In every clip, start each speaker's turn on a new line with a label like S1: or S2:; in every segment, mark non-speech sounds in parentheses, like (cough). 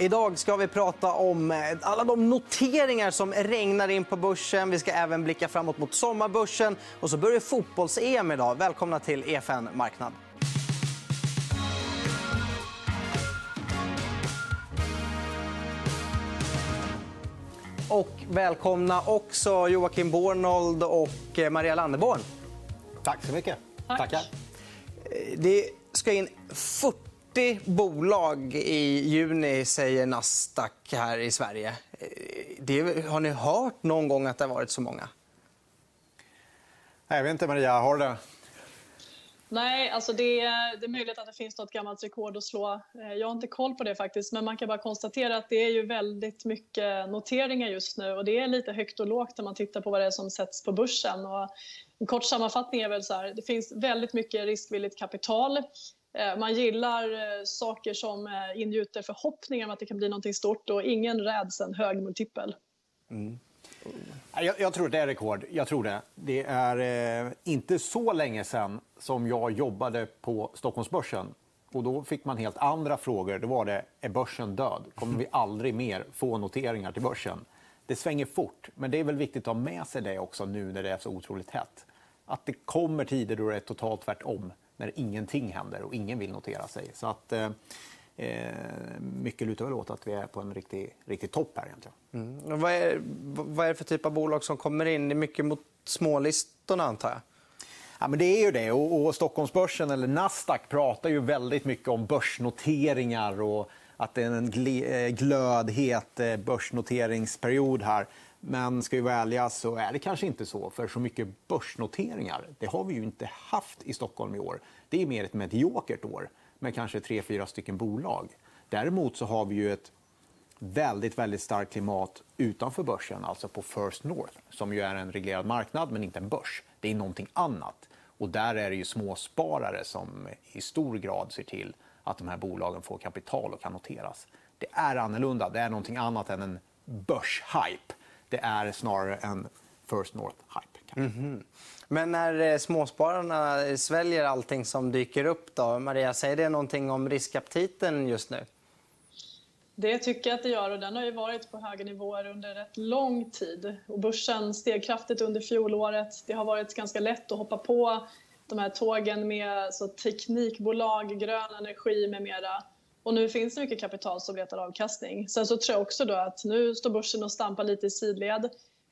S1: Idag ska vi prata om eh, alla de noteringar som regnar in på börsen. Vi ska även blicka framåt mot sommarbörsen. Och så börjar fotbolls-EM idag. Välkomna till EFN Marknad. Och välkomna också Joakim Bornold och eh, Maria Landeborn.
S2: Tack så mycket. Tack. Tackar.
S1: Eh, det ska in 40 40 bolag i juni, säger Nasdaq här i Sverige. Eh, det, har ni hört någon gång att det har varit så många?
S2: Jag vet inte, Maria. Har det?
S3: Nej, alltså det, är, det är möjligt att det finns nåt gammalt rekord att slå. Eh, jag har inte koll på det faktiskt, men man kan bara konstatera att det är ju väldigt mycket noteringar just nu och det är lite högt och lågt när man tittar på vad det är som sätts på börsen. Och en kort sammanfattning är väl så här, det finns väldigt mycket riskvilligt kapital. Eh, man gillar eh, saker som eh, ingjuter förhoppningar om att det kan bli något stort och ingen räds en hög multipel. Mm.
S2: Jag, jag, tror det är rekord. Jag tror det. Det är eh, inte så länge sen som jag jobbade på Stockholmsbörsen. Och då fick man helt andra frågor. Då var det, är börsen död? Kommer vi aldrig mer få noteringar till börsen? Det svänger fort, men det är väl viktigt att ha med sig det också nu när det är så otroligt hett. Att det kommer tider då det är totalt tvärtom när ingenting händer och ingen vill notera sig. Så att, eh, eh mycket lutar väl åt att vi är på en riktig, riktig topp här. Egentligen.
S1: Mm. Vad, är, vad är det för typ av bolag som kommer in? Det är mycket mot smålistorna, antar jag.
S2: Ja, men det är ju det. Och, och Stockholmsbörsen, eller Nasdaq, pratar ju väldigt mycket om börsnoteringar och att det är en eh, glödhet eh, börsnoteringsperiod här. Men ska vi vara ärliga så är det kanske inte så. För så mycket börsnoteringar det har vi ju inte haft i Stockholm i år. Det är mer ett mediokert år med kanske tre, fyra stycken bolag. Däremot så har vi ju ett väldigt, väldigt starkt klimat utanför börsen, alltså på First North som ju är en reglerad marknad, men inte en börs. Det är någonting annat. Och där är det ju småsparare som i stor grad ser till att de här bolagen får kapital och kan noteras. Det är annorlunda. Det är någonting annat än en börshype. Det är snarare en First North-hype. Mm -hmm.
S1: Men när eh, småspararna sväljer allting som dyker upp, då, Maria, säger det någonting om riskaptiten just nu?
S3: Det tycker jag att det gör. och Den har ju varit på höga nivåer under rätt lång tid. Och börsen steg kraftigt under fjolåret. Det har varit ganska lätt att hoppa på de här tågen med så teknikbolag, grön energi med mera. Och nu finns det mycket kapital som letar avkastning. Sen så tror jag också då att nu står börsen och stampar lite i sidled.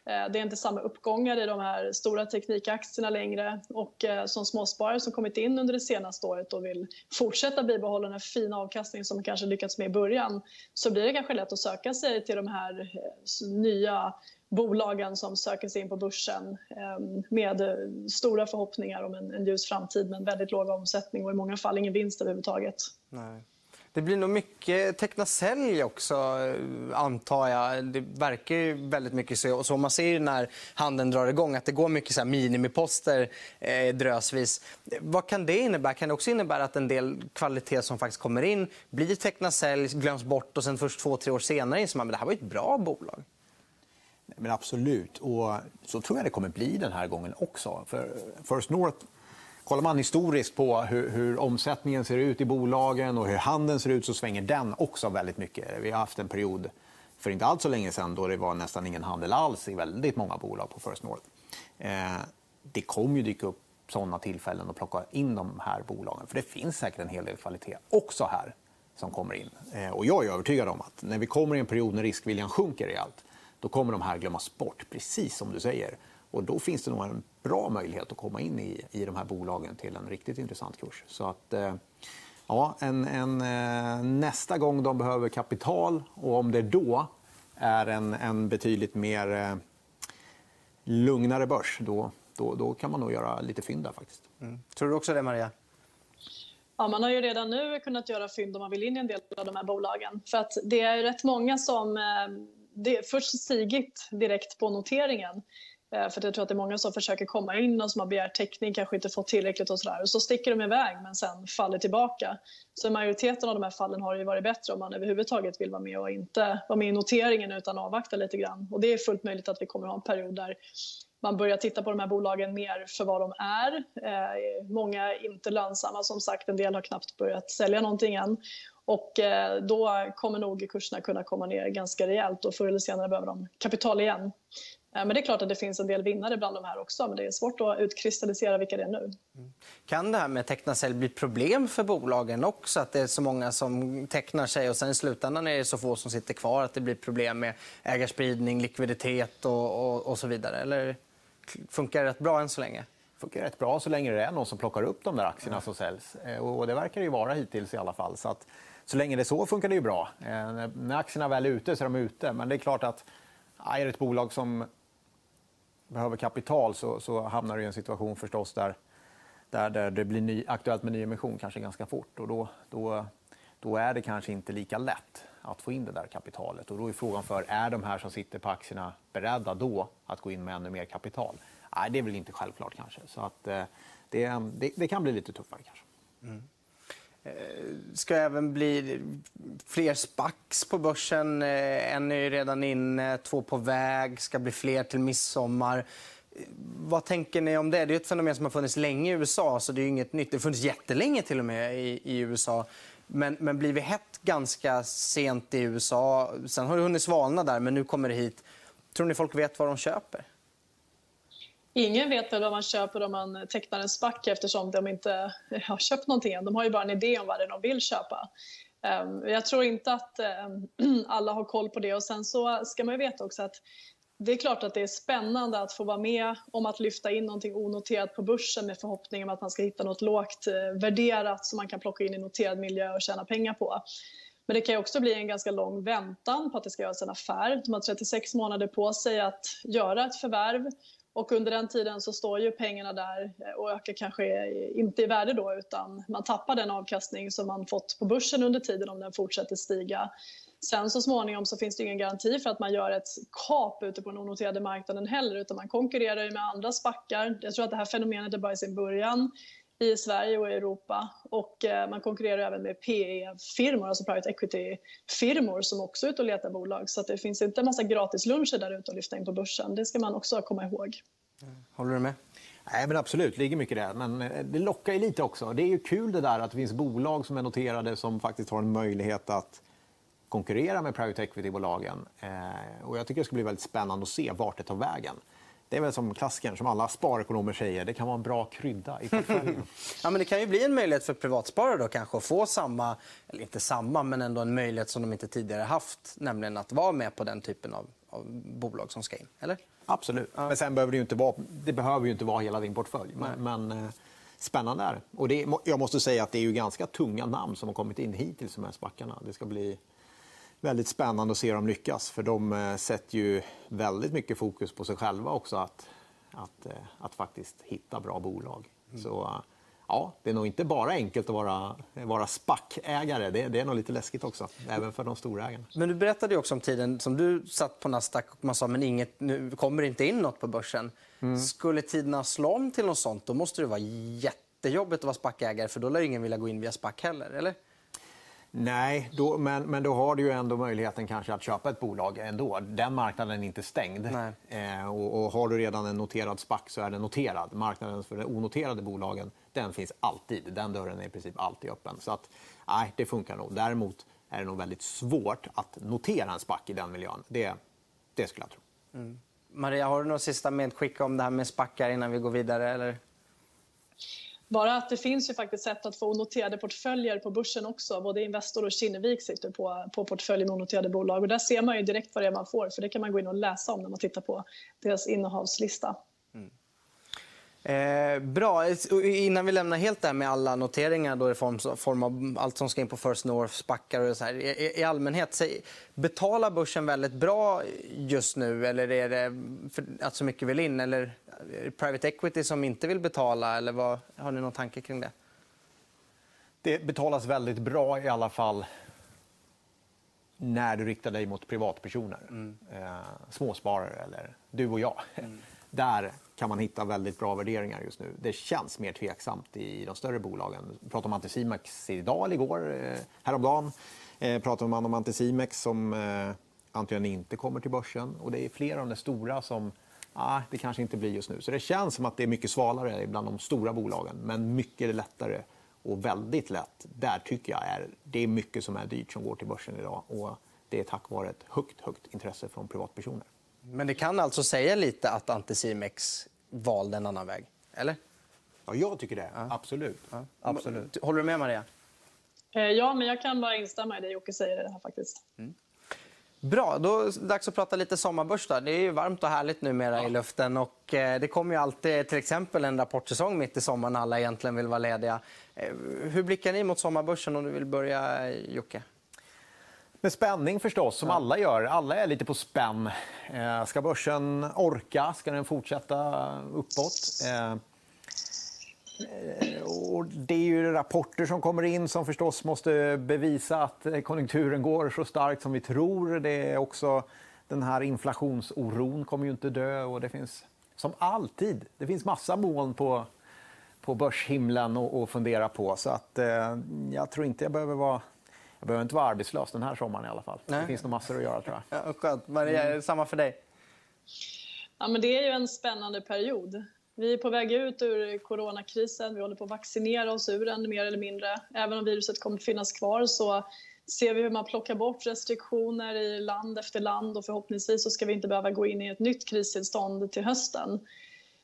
S3: Eh, det är inte samma uppgångar i de här stora teknikaktierna längre. Och eh, som småsparare som kommit in under det senaste året och vill fortsätta bibehålla den fina avkastning som man kanske lyckats med i början så blir det kanske lätt att söka sig till de här eh, nya bolagen som söker sig in på börsen ehm, med stora förhoppningar om en, ljus framtid men väldigt låg omsättning och i många fall ingen vinst överhuvudtaget. Nej.
S1: Det blir nog mycket teckna sälj också, antar jag. Det verkar ju väldigt mycket så. så man ser när handeln drar igång att det går mycket så här minimiposter eh, drösvis. Vad kan det innebära? Kan det också innebära att en del kvalitet som faktiskt kommer in blir teckna sälj, glöms bort och sen först två, tre år senare inser man att det här var ett bra bolag?
S2: Men absolut. Och så tror jag det kommer bli den här gången också. För First North Kollar man historiskt på hur, hur, omsättningen ser ut i bolagen och hur handeln ser ut så svänger den också väldigt mycket. Vi har haft en period för inte alls så länge sedan då det var nästan ingen handel alls i väldigt många bolag på First North. Eh, det kommer ju dyka upp såna tillfällen att plocka in de här bolagen. För det finns säkert en hel del kvalitet också här som kommer in. Eh, och jag är övertygad om att när vi kommer i en period när riskviljan sjunker rejält då kommer de här glömmas bort, precis som du säger. Och då finns det nog en bra möjlighet att komma in i, i de här bolagen till en riktigt intressant kurs. Så att, eh, ja, en, en, eh, nästa gång de behöver kapital och om det då är en, en betydligt mer eh, lugnare börs då, då, då kan man nog göra lite fynd där. Faktiskt.
S1: Mm. Tror du också det, Maria?
S3: Ja, man har ju redan nu kunnat göra fynd om man vill in i en del av de här bolagen. För att det är rätt många som det först stigit direkt på noteringen. Eh, för jag tror att det är många som försöker komma in och som har begärt täckning, kanske inte fått tillräckligt och sådär. Och så sticker de iväg men sen faller tillbaka. Så i majoriteten av de här fallen har det varit bättre om man överhuvudtaget vill vara med och inte vara med i noteringen utan avvakta lite grann. Och det är fullt möjligt att vi kommer att ha en period där man börjar titta på de här bolagen mer för vad de är. Eh, många är inte lönsamma som sagt, en del har knappt börjat sälja någonting än. Och eh, då kommer nog kurserna kunna komma ner ganska rejält och förr eller senare behöver de kapital igen. Eh, men det är klart att det finns en del vinnare bland de här också, men det är svårt att utkristallisera vilka det är nu.
S1: Kan det här med teckna sälj bli problem för bolagen också? Att det är så många som tecknar sig och sen i slutändan är det så få som sitter kvar att det blir problem med ägarspridning, likviditet och, och, och så vidare? Eller funkar det rätt bra än så länge?
S2: funkar rätt bra så länge det är någon som plockar upp de där aktierna som säljs. Eh, och det verkar det ju vara hittills i alla fall. Så, att, så länge det är så funkar det ju bra. Eh, när aktierna väl är ute så är de ute. Men det är klart att är det ett bolag som behöver kapital så, så hamnar du i en situation förstås där, där, där det blir ny, aktuellt med nyemission kanske ganska fort. Och då, då, då är det kanske inte lika lätt att få in det där kapitalet. Och då är frågan för är de här som sitter på aktierna beredda då att gå in med ännu mer kapital? Nej, det är väl inte självklart kanske. Så att, eh, det, det, det, kan bli lite tuffare kanske. Mm.
S1: Eh, ska även bli fler SPACs på börsen. Eh, en är redan inne, två på väg. ska bli fler till midsommar. Eh, vad tänker ni om det? Det är ett fenomen som har funnits länge i USA. så Det är inget nytt. Det har funnits jättelänge till och med i, i USA. Men, men blir vi hett ganska sent i USA? Sen har det hunnit svalna där, men nu kommer det hit. Tror ni folk vet vad de köper?
S3: Ingen vet väl vad man köper om man tecknar en SPAC eftersom de inte har köpt någonting än. De har ju bara en idé om vad det är de vill köpa. Ehm, jag tror inte att ehm, (clears throat) alla har koll på det. Och sen så ska man ju veta också att det är klart att det är spännande att få vara med om att lyfta in någonting onoterat på börsen med förhoppning om att man ska hitta något lågt eh, värderat som man kan plocka in i noterad miljö och tjäna pengar på. Men det kan också bli en ganska lång väntan på att det ska göras en affär. De har 36 månader på sig att göra ett förvärv och under den tiden så står ju pengarna där och ökar kanske inte i värde då utan man tappar den avkastning som man fått på börsen under tiden om den fortsätter stiga. Sen så småningom så finns det ingen garanti för att man gör ett kap ute på den onoterade marknaden heller utan man konkurrerar ju med andra spackar. Jag tror att det här fenomenet är bara i sin början i Sverige och i Europa. Och eh, man konkurrerar även med PE-firmor, alltså private equity-firmor som också är ute och letar bolag. Så det finns inte en massa gratisluncher där ute att lyfta in på börsen. Det ska man också komma ihåg.
S1: Håller du med?
S2: Nej, men absolut, det ligger mycket där. Men eh, det lockar ju lite också. Det är ju kul det där att det finns bolag som är noterade som faktiskt har en möjlighet att konkurrera med private equity-bolagen. Eh, och jag tycker det ska bli väldigt spännande att se vart det tar vägen. Det är väl som klassikern som alla sparekonomer säger. Det kan vara en bra krydda i portföljen. (laughs)
S1: ja, men det kan ju bli en möjlighet för privatsparare då, kanske att få samma, eller inte samma, men ändå en möjlighet som de inte tidigare haft. Nämligen att vara med på den typen av, av bolag som ska in. Eller?
S2: Absolut. Ja. Men sen behöver det, ju inte vara, det behöver ju inte vara hela din portfölj. Men, men eh, spännande är. Och det. Jag måste säga att det är ju ganska tunga namn som har kommit in hittills de här spackarna. Det ska bli väldigt spännande att se dem lyckas. För de eh, sätter ju väldigt mycket fokus på sig själva också att, att, eh, att faktiskt hitta bra bolag. Mm. Så ja, det är nog inte bara enkelt att vara, vara SPAC-ägare. Det, det, är nog lite läskigt också, även för de stora ägarna.
S1: Men du berättade också om tiden som du satt på Nasdaq och man sa men inget, nu kommer inte in nåt på börsen. Mm. Skulle tiderna slå om till något sånt, då måste det vara jättejobbigt att vara SPAC-ägare för då lär ingen vilja gå in via SPAC heller, eller?
S2: Nej, då, men, men då har du ju ändå möjligheten kanske att köpa ett bolag ändå. Den marknaden är inte stängd. Eh, och, och, har du redan en noterad SPAC så är den noterad. Marknaden för de onoterade bolagen den finns alltid. Den dörren är i princip alltid öppen. Så att, nej, det funkar nog. Däremot är det nog väldigt svårt att notera en SPAC i den miljön. Det, det skulle jag tro. Mm.
S1: Maria, har du något sista medskick om det här med SPACar innan vi går vidare? Eller?
S3: Bara att det finns ju faktiskt sätt att få noterade portföljer på börsen också. Både Investor och Kinnevik sitter på, på portföljer med onoterade bolag. Och där ser man ju direkt vad det är man får, för det kan man gå in och läsa om när man tittar på deras innehavslista.
S1: Eh, bra. Innan vi lämnar helt det med alla noteringar då i form, form av allt som ska in på First North, spackar och så här. I, I, allmänhet, betalar börsen väldigt bra just nu eller är det att så mycket vill in? Eller är det private equity som inte vill betala? Eller vad, har ni någon tanke kring det?
S2: Det betalas väldigt bra i alla fall när du riktar dig mot privatpersoner. Mm. Eh, småsparare eller du och jag. Mm. Där kan man hitta väldigt bra värderingar just nu. Det känns mer tveksamt i de större bolagen. Vi pratade om Anticimex idag eller igår, eh, häromdagen. pratar pratade man om Anticimex som eh, antagligen inte kommer till börsen. Och det är flera av de stora som ah, det kanske inte blir just nu. Så det känns som att det är mycket svalare bland de stora bolagen, men mycket lättare och väldigt lätt. Där tycker jag är, det är mycket som är dyrt som går till börsen idag. Och det är tack vare ett högt, högt intresse från privatpersoner.
S1: Men det kan alltså säga lite att Anticimex valde en annan väg? Eller?
S2: Ja, jag tycker det. Ja. Absolut. Ja.
S1: Absolut. Håller du med, Maria?
S3: Eh, ja, men jag kan bara instämma i det Jocke säger. Det här, faktiskt. Mm.
S1: Bra, då är det dags att prata lite sommarbörs. Då. Det är ju varmt och härligt numera ja. i luften. Och eh, det kommer ju alltid till exempel en rapportsäsong mitt i sommaren när alla egentligen vill vara lediga. Eh, hur blickar ni mot sommarbörsen om du vill börja, Jocke?
S2: Med spänning förstås, som alla gör. Alla är lite på spänn. Ska börsen orka? Ska den fortsätta uppåt? Eh, och det är ju rapporter som kommer in som förstås måste bevisa att konjunkturen går så starkt som vi tror. Det är också den här inflationsoron kommer ju inte dö. Och det finns, som alltid, det finns massa moln på, på börshimlen att fundera på. Så att, eh, jag tror inte jag behöver vara jag behöver inte vara arbetslös den här sommaren i alla fall. Nej. Det finns nog massor att göra tror jag.
S1: Ja, skönt. Maria, är det samma för dig?
S3: Ja, men det är ju en spännande period. Vi är på väg ut ur coronakrisen. Vi håller på att vaccinera oss ur den mer eller mindre. Även om viruset kommer att finnas kvar så ser vi hur man plockar bort restriktioner i land efter land och förhoppningsvis så ska vi inte behöva gå in i ett nytt kristillstånd till hösten.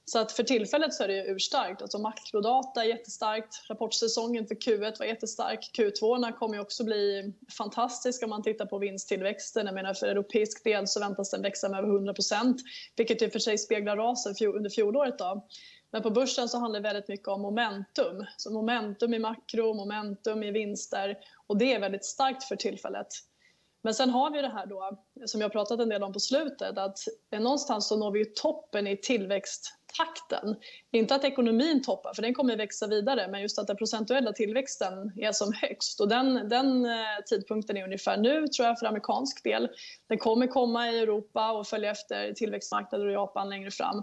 S3: Så att för tillfället så är det urstarkt. Alltså makrodata är jättestarkt. Rapportsäsongen för Q1 var jättestark. Q2 kommer också bli fantastisk om man tittar på vinsttillväxten. Jag menar för europeisk del så väntas den växa med över 100% vilket i och för sig speglar rasen under fjolåret. Då. Men på börsen så handlar det väldigt mycket om momentum. Så momentum i makro, momentum i vinster och det är väldigt starkt för tillfället. Men sen har vi det här då, som jag pratat en del om på slutet, att eh, någonstans så når vi toppen i tillväxttakten. Inte att ekonomin toppar, för den kommer att växa vidare, men just att den procentuella tillväxten är som högst. Och den, den eh, tidpunkten är ungefär nu, tror jag, för amerikansk del. Den kommer komma i Europa och följa efter tillväxtmarknader och Japan längre fram.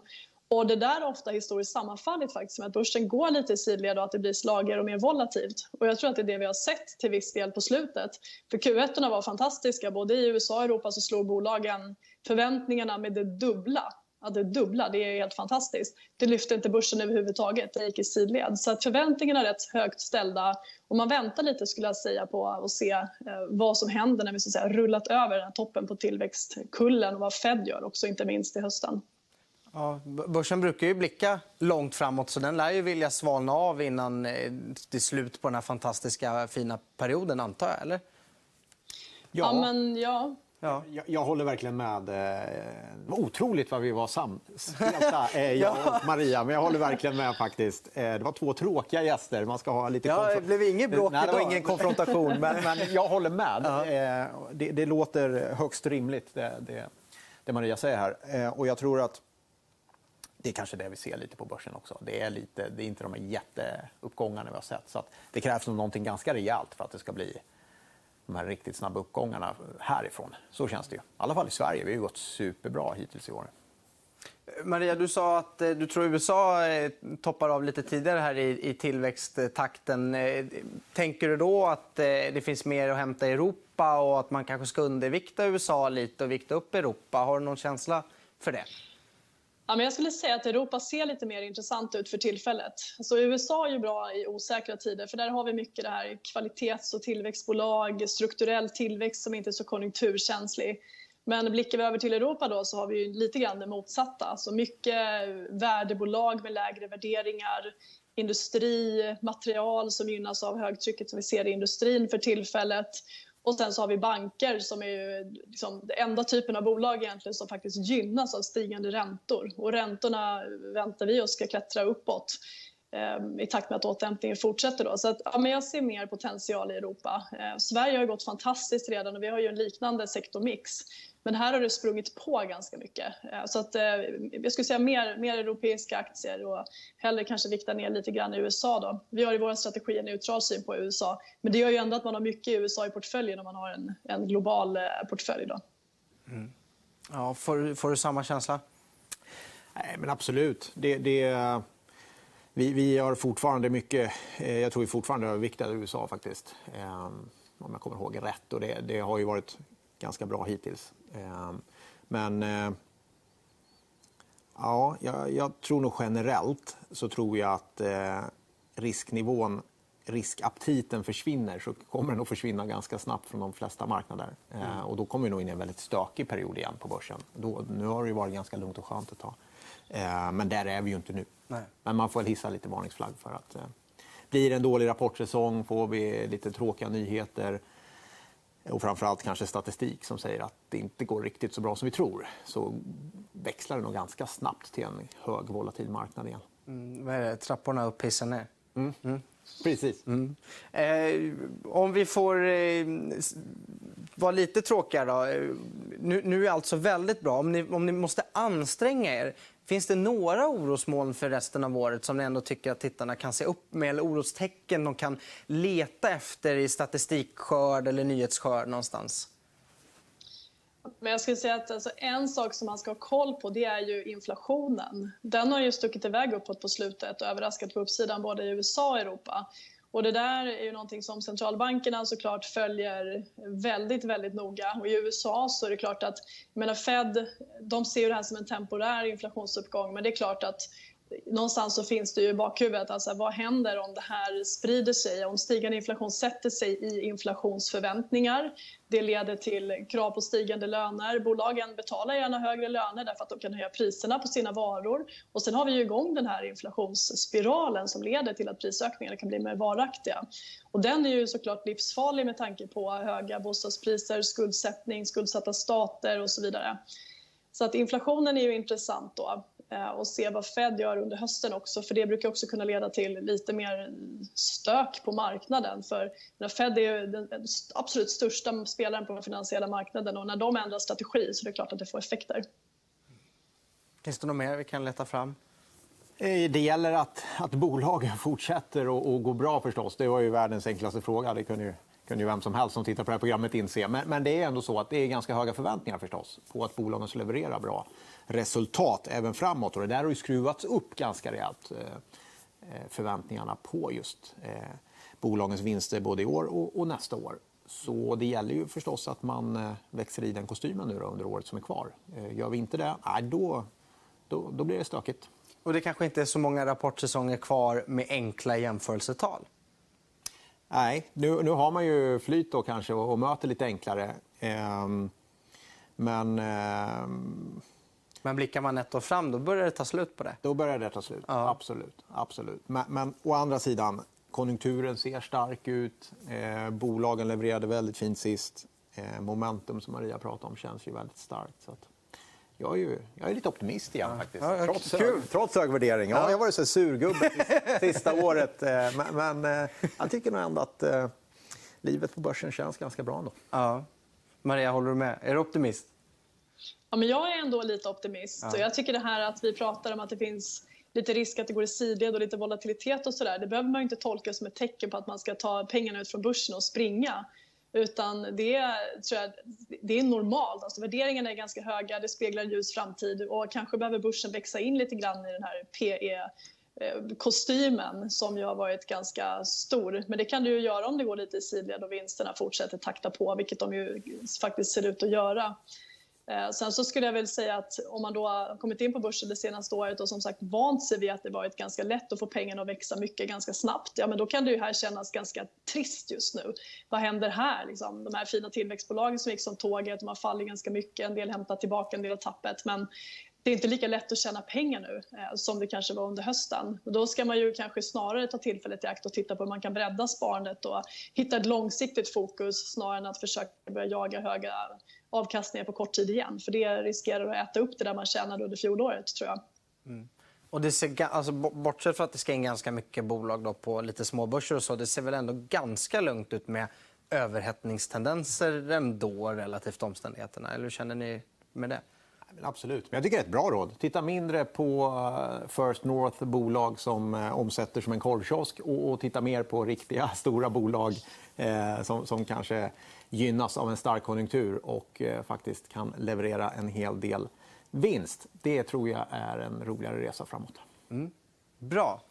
S3: Och det där har ofta historiskt sammanfallit faktiskt med att börsen går lite i sidled och att det blir slagigare och mer volatilt. Och jag tror att det är det vi har sett till viss del på slutet. För Q1 var fantastiska. Både i USA och Europa så slog bolagen förväntningarna med det dubbla. Att det dubbla, det är helt fantastiskt. Det lyfte inte börsen överhuvudtaget, det gick i sidled. Så att förväntningarna är rätt högt ställda och man väntar lite skulle jag säga på att se eh, vad som händer när vi så att säga, rullat över den här toppen på tillväxtkullen och vad Fed gör också, inte minst i hösten.
S1: Ja, börsen brukar ju blicka långt framåt så den lär ju vilja svalna av innan eh, det är slut på den här fantastiska fina perioden, antar jag? Eller?
S3: Ja, ja men ja.
S2: Ja. Jag, jag, håller verkligen med. Eh, det var otroligt vad vi var samspelta, (laughs) eh, jag och Maria. Men jag håller verkligen med. faktiskt. Det var två tråkiga gäster. Man ska ha lite
S1: ja, det blev inget bråk
S2: Nej, det var ingen konfrontation. Men, men jag håller med. Ja. Det, det, låter högst rimligt, det, det, det Maria säger här. Och jag tror att det är kanske det vi ser lite på börsen också. Det är, lite, det är inte de här jätteuppgångarna vi har sett. Så det krävs nog någonting ganska rejält för att det ska bli de här riktigt snabba uppgångarna härifrån. Så känns det ju. I alla fall i Sverige. Vi har gått superbra hittills i år.
S1: Maria, du sa att eh, du tror USA eh, toppar av lite tidigare här i, tillväxttakten. Eh, tänker du då att det finns mer att hämta i Europa och att man kanske ska undervikta USA lite och vikta upp Europa? Har du någon känsla för det?
S3: Ja, men jag skulle säga att Europa ser lite mer intressant ut för tillfället. Alltså, så USA är ju bra i osäkra tider för där har vi mycket det här kvalitets och tillväxtbolag, strukturell tillväxt som inte är så konjunkturkänslig. Men blickar vi över till Europa då så har vi lite grann det motsatta. Alltså mycket värdebolag med lägre värderingar, industri, material som gynnas av högtrycket som vi ser i industrin för tillfället och sen så har vi banker som är liksom den enda typen av bolag egentligen som faktiskt gynnas av stigande räntor. Och räntorna väntar vi oss ska klättra uppåt ehm, i takt med att återhämtningen fortsätter. Då. Så att, ja, men jag ser mer potential i Europa. Eh, Sverige har gått fantastiskt redan och vi har ju en liknande sektormix. Men här har det sprungit på ganska mycket. Eh, så att, eh, jag skulle säga mer, mer europeiska aktier och hellre kanske vikta ner lite grann i USA. Då. Vi har i vår strategi en neutral syn på USA. Men det gör ju ändå att man har mycket i USA i portföljen om man har en, en global eh, portfölj. Då.
S1: Mm. Ja, får, får du samma känsla?
S2: Nej, men absolut. Det, det, vi, vi har fortfarande mycket... Jag tror vi fortfarande överviktar USA, faktiskt. Ehm, om jag kommer ihåg rätt. Och det, det har ju varit ganska bra hittills. Ehm, men eh, ja, jag, jag tror nog generellt så tror jag att eh, risknivån riskaptiten försvinner så kommer den att försvinna ganska snabbt från de flesta marknader. Mm. och då kommer vi nog in i en väldigt stökig period igen på börsen. Då, nu har det varit ganska lugnt och skönt ett tag. men där är vi ju inte nu. Nej. Men man får hissa lite varningsflagg för att blir det en dålig rapportsäsong, får vi lite tråkiga nyheter och framförallt kanske statistik som säger att det inte går riktigt så bra som vi tror så växlar det nog ganska snabbt till en hög volatil marknad igen.
S1: Mm, vad är det? Trapporna upp, hissen ner?
S2: Mm. Mm. Precis. Mm.
S1: Eh, om vi får eh, vara lite tråkiga då. Nu, nu är allt så väldigt bra. Om ni, om ni måste anstränga er, finns det några orosmoln för resten av året som ni ändå tycker att tittarna kan se upp med? Eller orostecken de kan leta efter i statistikskörd eller nyhetsskörd någonstans?
S3: Men jag skulle säga att alltså, en sak som man ska ha koll på det är ju inflationen. Den har ju stuckit iväg uppåt på slutet och överraskat på uppsidan både i USA och Europa. Och det där är ju någonting som centralbankerna såklart följer väldigt, väldigt noga. Och I USA så är det klart att, jag menar Fed, de ser det här som en temporär inflationsuppgång men det är klart att någonstans så finns det ju i bakhuvudet, alltså vad händer om det här sprider sig? Om stigande inflation sätter sig i inflationsförväntningar. Det leder till krav på stigande löner. Bolagen betalar gärna högre löner därför att de kan höja priserna på sina varor. Och sen har vi ju igång den här inflationsspiralen som leder till att prisökningarna kan bli mer varaktiga. Och den är ju såklart livsfarlig med tanke på höga bostadspriser, skuldsättning, skuldsatta stater och så vidare. Så att inflationen är ju intressant då. Eh, och se vad Fed gör under hösten också för det brukar också kunna leda till lite mer stök på marknaden. För Fed är den absolut största spelaren på den finansiella marknaden och när de ändrar strategi så är det klart att det får effekter.
S1: Finns det något mer vi kan leta fram?
S2: Eh, det gäller att, att bolagen (laughs) fortsätter att gå bra förstås. Det var ju världens enklaste fråga. Det kunde ju kunde ju vem som helst som tittar på det här programmet inse. Men, men, det är ändå så att det är ganska höga förväntningar förstås på att bolagen ska leverera bra resultat även framåt. Och det där har ju skruvats upp ganska rejält, eh, eh, förväntningarna på just eh, bolagens vinster både i år och, nästa år. Så det gäller ju förstås att man växer i den kostymen nu under året som är kvar. Gör vi inte det, då, då, då blir det stökigt.
S1: Och det kanske inte är så många rapportsäsonger kvar med enkla jämförelsetal?
S2: Nej, nu, nu har man ju flyt då kanske och, och möter lite enklare. Ehm, men... Ehm...
S1: Men blickar man ett år fram, då börjar det ta slut på det?
S2: Då börjar det ta slut, ja. absolut. absolut. Men, men å andra sidan, konjunkturen ser stark ut. Eh, bolagen levererade väldigt fint sist. Eh, momentum som Maria pratade om känns ju väldigt starkt. Så att jag är, ju, jag är lite optimist igen, faktiskt. Ja, trots, kul. trots hög värdering. Ja, jag har varit så surgubbe (laughs) sista året. Eh, men, men eh, jag tycker nog ändå att eh, livet på börsen känns ganska bra. Ändå.
S1: Ja. Maria, håller du med? Är du optimist?
S3: Ja, men jag är ändå lite optimist. Ja. jag tycker det här att vi pratar om att det finns lite risk att det går i sidled och lite volatilitet och sådär. Det behöver man inte tolka som ett tecken på att man ska ta pengarna ut från börsen och springa. Utan det, tror jag, det är normalt. Alltså värderingarna är ganska höga, det speglar ljus framtid och kanske behöver börsen växa in lite grann i den här PE kostymen som ju har varit ganska stor. Men det kan du ju göra om det går lite i sidled och vinsterna fortsätter takta på, vilket de ju faktiskt ser ut att göra. Eh, sen så skulle jag väl säga att om man då har kommit in på börsen det senaste året och som sagt vant sig vid att det varit ganska lätt att få pengarna att växa mycket ganska snabbt, ja men då kan det ju här kännas ganska trist just nu. Vad händer här? Liksom, de här fina tillväxtbolagen som gick som tåget, de har fallit ganska mycket, en del hämtar tillbaka en del av tappet. Men det är inte lika lätt att tjäna pengar nu eh, som det kanske var under hösten. Och då ska man ju kanske snarare ta tillfället i akt och titta på hur man kan bredda sparandet och hitta ett långsiktigt fokus snarare än att försöka börja jaga höga avkastningar på kort tid igen. För det riskerar att äta upp det där man tjänade under fjolåret, tror jag.
S1: Mm. Och det ser, alltså, bortsett från att det ska in ganska mycket bolag då på lite småbörser och så, det ser väl ändå ganska lugnt ut med överhettningstendenser ändå relativt omständigheterna. Eller hur känner ni med det?
S2: Absolut. Men jag tycker det är ett bra råd. Titta mindre på eh, First North, bolag som eh, omsätter som en korvkiosk och, och titta mer på riktiga (laughs) stora bolag eh, som, som kanske gynnas av en stark konjunktur och eh, faktiskt kan leverera en hel del vinst. Det tror jag är en roligare resa framåt.
S1: Mm. Bra.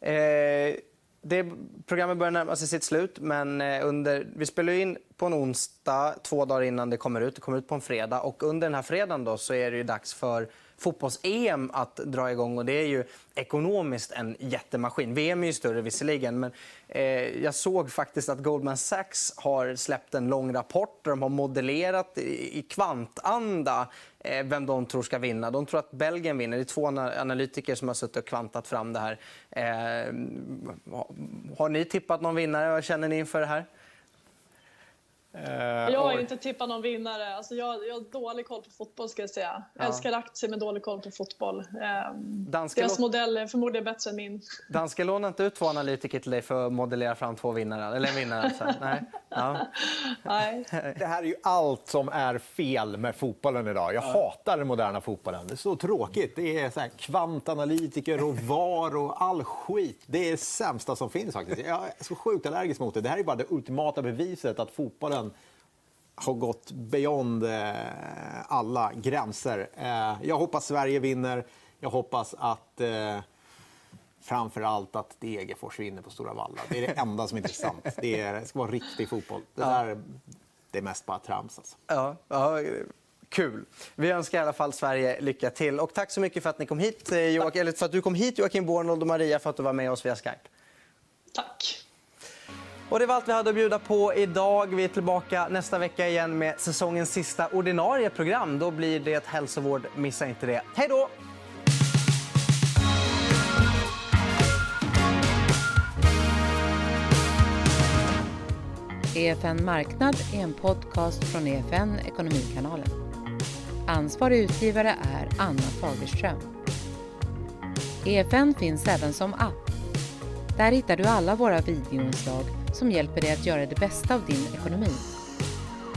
S1: Eh, det, programmet börjar närma sig sitt slut. men eh, under, Vi spelar in på en onsdag, två dagar innan det kommer ut. Det kommer ut på en fredag. Och under den här fredagen då, så är det dags för fotbolls-EM att dra igång. Och det är ju ekonomiskt en jättemaskin. VM är ju större visserligen, men eh, jag såg faktiskt att Goldman Sachs har släppt en lång rapport där de har modellerat i, i kvantanda eh, vem de tror ska vinna. De tror att Belgien vinner. Det är två analytiker som har suttit och kvantat fram det här. Eh, har ni tippat någon vinnare? Vad känner ni inför det här?
S3: Uh, jag har inte tippat någon vinnare. Alltså jag, jag har dålig koll på fotboll. ska Jag säga. Jag ja. älskar aktier, men dålig koll på fotboll. Uh, deras modell är förmodligen bättre än min. (laughs)
S1: Danska lånar inte ut två analytiker till dig för att modellera fram två vinnare? Eller en vinnare alltså. Nej. Ja. (laughs)
S3: Nej. (laughs)
S2: Det här är ju allt som är fel med fotbollen idag. Jag ja. hatar den moderna fotbollen. Det är så tråkigt. Det är så här kvantanalytiker och VAR och all skit. Det är det sämsta som finns faktiskt. Jag är så sjukt allergisk mot det. Det här är bara det ultimata beviset att fotbollen världen har gått beyond eh, alla gränser. Eh, jag hoppas Sverige vinner. Jag hoppas att eh, framför allt att Degerfors vinner på Stora Valla. Det är det enda som är intressant. Det, är, det ska vara riktig fotboll. Det, där, det är mest bara trams. Alltså.
S1: Ja, ja, kul. Vi önskar i alla fall Sverige lycka till. Och tack så mycket för att ni kom hit, Joakim, eller för att du kom hit, Joakim Bornold och Maria, för att du var med oss via Skype.
S3: Tack.
S1: Och det var allt vi hade att bjuda på idag. Vi är tillbaka nästa vecka igen med säsongens sista ordinarie program. Då blir det hälsovård. Missa inte det. Hej då!
S4: EFN Marknad är en podcast från EFN Ekonomikanalen. Ansvarig utgivare är Anna Fagerström. EFN finns även som app. Där hittar du alla våra videoinslag som hjälper dig att göra det bästa av din ekonomi.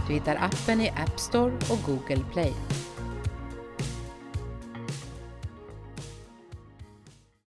S4: Du hittar appen i App Store och Google Play.